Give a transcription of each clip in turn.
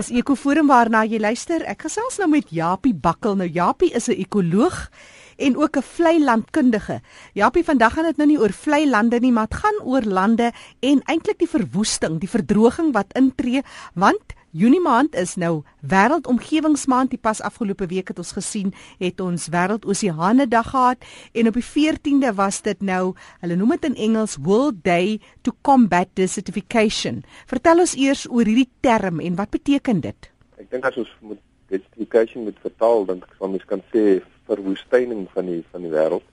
Dis Ekoforum waarna jy luister. Ek gesels nou met Japie Bakkel. Nou Japie is 'n ekoloog en ook 'n vlei landkundige. Japie, vandag gaan dit nou nie oor vlei lande nie, maar dit gaan oor lande en eintlik die verwoesting, die verdroging wat intree, want Junie maand is nou wêreldomgewingsmaand. Die pas afgelope week het ons gesien, het ons wêreldoseane dag gehad en op die 14de was dit nou, hulle noem dit in Engels World Day to Combat Desertification. Vertel ons eers oor hierdie term en wat beteken dit? Ek dink as ons moet desertification moet vertaal, dan kan mens kan sê verwoestyning van die van die wêreld.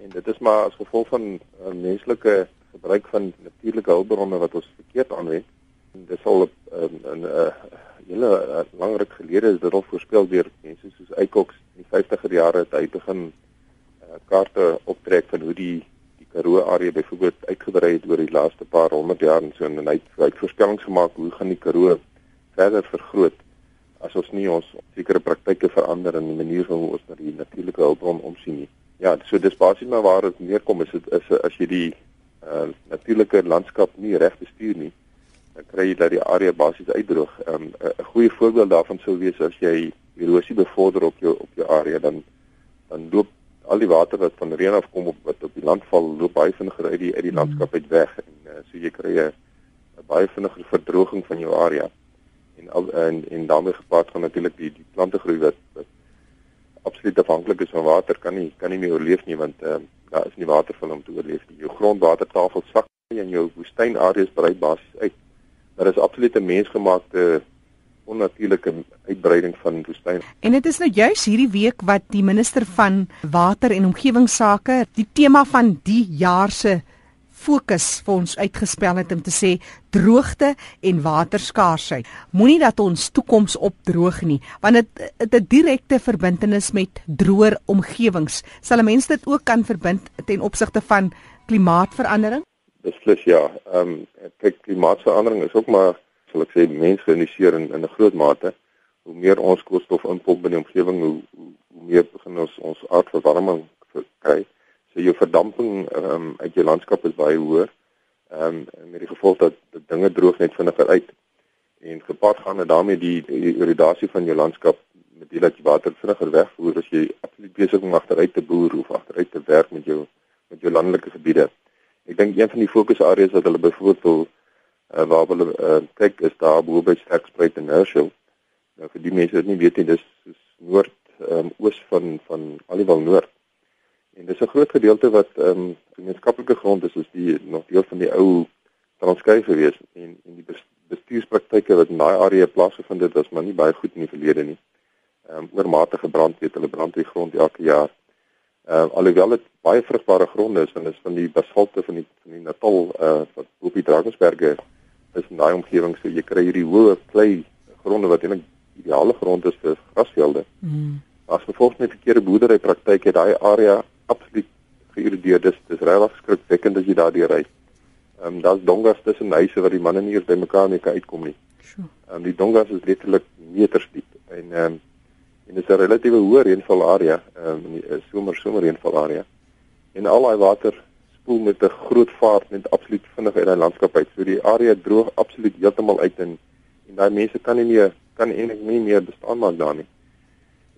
En dit is maar as gevolg van uh, menslike gebruik van natuurlike hulpbronne wat ons verkeerd aanwend. Dit sal ehm, 'n 'n eh, hele eh, lang ruk gelede is dit al voorspel deur mense soos Eycox in die 50er jare het hy begin uh, kaarte optrek van hoe die die Karoo area byvoorbeeld uitgebrei het oor die laaste paar honderd jaar en so en hy het, hy het voorspellings gemaak hoe gaan die Karoo verder vergroot as ons nie ons sekere praktyke verander in die manier hoe ons na die natuurlike hulpbron omsien nie. Ja, so dis basies maar waar dit neerkom is dit is as jy die uh, natuurlike landskap nie reg bestuur nie, kry jy dat die area basies uitdroog. 'n um, 'n goeie voorbeeld daarvan sou wees as jy erosie bevorder op jou op jou area dan dan loop al die water wat van reën af kom op wat op die land val, loop baie vinniger uit die uit die landskap uit weg en uh, so jy kry 'n baie vinniger verdroging van jou area. En al, en en daarmee gepaard gaan natuurlik die die plante groei wat, wat absoluut afhanklik is van water kan nie kan nie meer oorleef nie want uh, daar is nie water vir hom te oorleef nie. Jou grondwatertafel sak en jou woestynareas brei basies uit daar is absoluut 'n mensgemaakte onnatuurlike uitbreiding van woestyn. En dit is nou juis hierdie week wat die minister van water en omgewingsake die tema van die jaar se fokus vir ons uitgespel het om te sê droogte en waterskaarsheid. Moenie dat ons toekoms opdroog nie, want dit het 'n direkte verbintenis met droër omgewings. Sal 'n mens dit ook kan verbind ten opsigte van klimaatsverandering? Beslis ja. Ehm um, kyk klimaatsverandering is ook maar sal ek sê mensgeïnisieer in in 'n groot mate. Hoe meer ons koolstof inpomp in die omgewing, hoe, hoe hoe meer begin ons ons aardverwarming kry. So jou verdamping ehm um, uit jou landskap is baie hoër. Ehm um, met die gevolg dat, dat dinge droog net vinniger uit. En gepaard gaan met daarmee die, die irrigasie van jou landskap met dit dat jy water vinniger wegvoer as jy absoluut besig om agteruit te boer of agteruit te werk met jou met jou landelike gebiede. Ek dink een van die fokusareas wat hulle byvoorbeeld wil uh, waar hulle uh, kyk is daar bo by Sterkspruit en Herschel. Nou vir die mense wat nie weet nie, dis is noord um, oos van van Aliwal Noord. En dis 'n groot gedeelte wat ehm um, gemeenskaplike grond is, is die nog deel van die ou Transkei gewees en en die bestuurspraktyke wat in daai area plaasgevind het, was maar nie baie goed in die verlede nie. Ehm um, oormatige brand weet hulle brand die grond elke jaar. Uh alhoewel dit baie vrugbare gronde is en is van die basalte van die van die Natal uh wat op die Drakensberge is in daai omgewing so jy kry hierdie hoë klei gronde wat eintlik ideale grond is vir grasvelde. Mm. As gevolg van verkeerde boerdery praktyke het daai area absoluut geïrodeer. Dis dis regtig skrikwekkend as jy daardeur ry. Ehm um, daar's dongas tussen huise wat die manne nie eens by mekaar mee kan uitkom nie. Ehm um, die dongas is letterlik meters diep en ehm um, en dit is 'n relatiewe hoë reënval area, um, 'n somer somer reënval area. En al daai water spoel met 'n groot vaart net absoluut vinnig uit daai landskap uit. So die area droog absoluut heeltemal uit en en daai mense kan nie meer kan eintlik nie meer bestaan maak daar nie.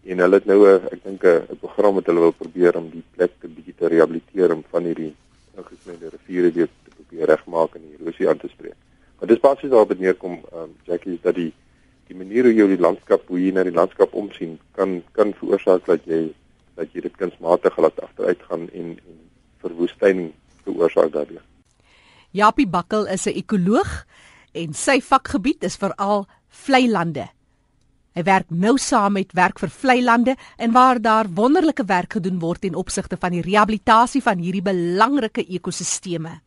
En hulle het nou 'n ek dink 'n program wat hulle wil probeer om die plek 'n bietjie te rehabiliteer om van hierdie ingesnede riviere weer te probeer regmaak en die erosie aan te spreek. Maar dis basies daarop neerkom, ehm um, Jackie, is dat die die manier hoe jy die landskap hoe jy na die landskap omsien kan kan veroorsaak dat jy dat jy dit kunsmatig laat agteruit gaan en en verwoesting veroorsaak daardeur. Japie Bakkel is 'n ekoloog en sy vakgebied is veral vlei lande. Hy werk nou saam met werk vir vlei lande en waar daar wonderlike werk gedoen word in opsigte van die rehabilitasie van hierdie belangrike ekosisteme.